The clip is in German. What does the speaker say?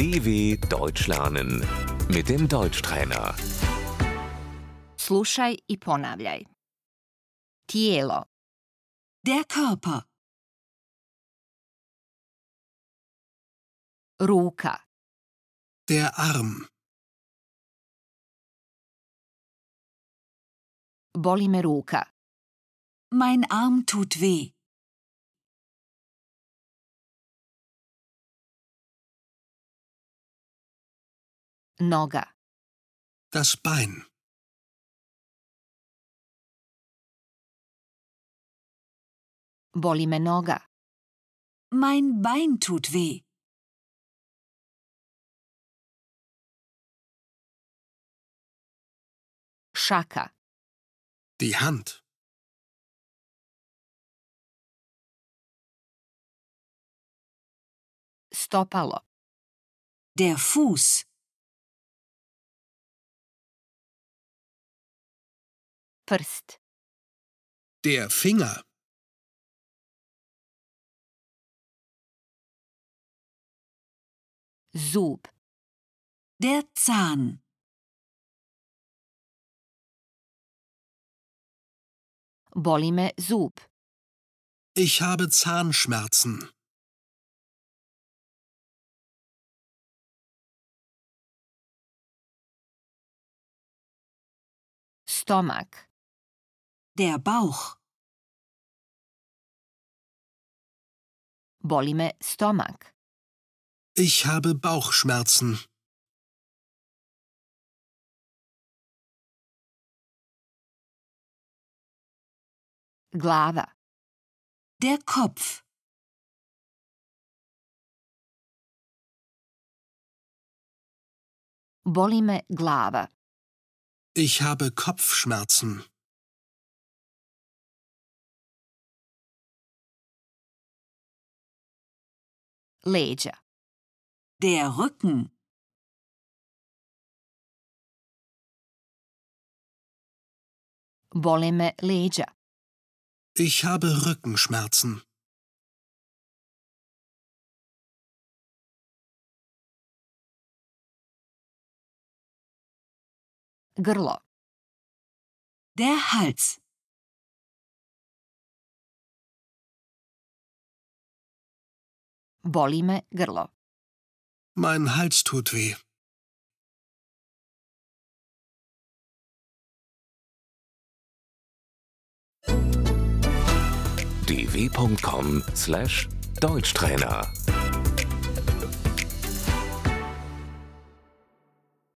DW Deutsch lernen mit dem Deutschtrainer. Slušaj i ponavljaj. Tijelo, Der Körper, ruka, Der Arm. boli me ruka, mein Arm tut weh. Noga, Das Bein. boli me noga, Mein Bein tut weh. šaka, Die Hand. stopalo, Der Fuß, prst, Der Finger. zub, der Zahn, boli me zub, Ich habe Zahnschmerzen. stomak, der Bauch, boli me stomak, Ich habe Bauchschmerzen. glava, der Kopf, boli me glava, Ich habe Kopfschmerzen. Leđa, der Rücken, boli me leđa, Ich habe Rückenschmerzen. grlo, der Hals, boli me grlo. Mein Hals tut weh. dw.com/deutschtrainer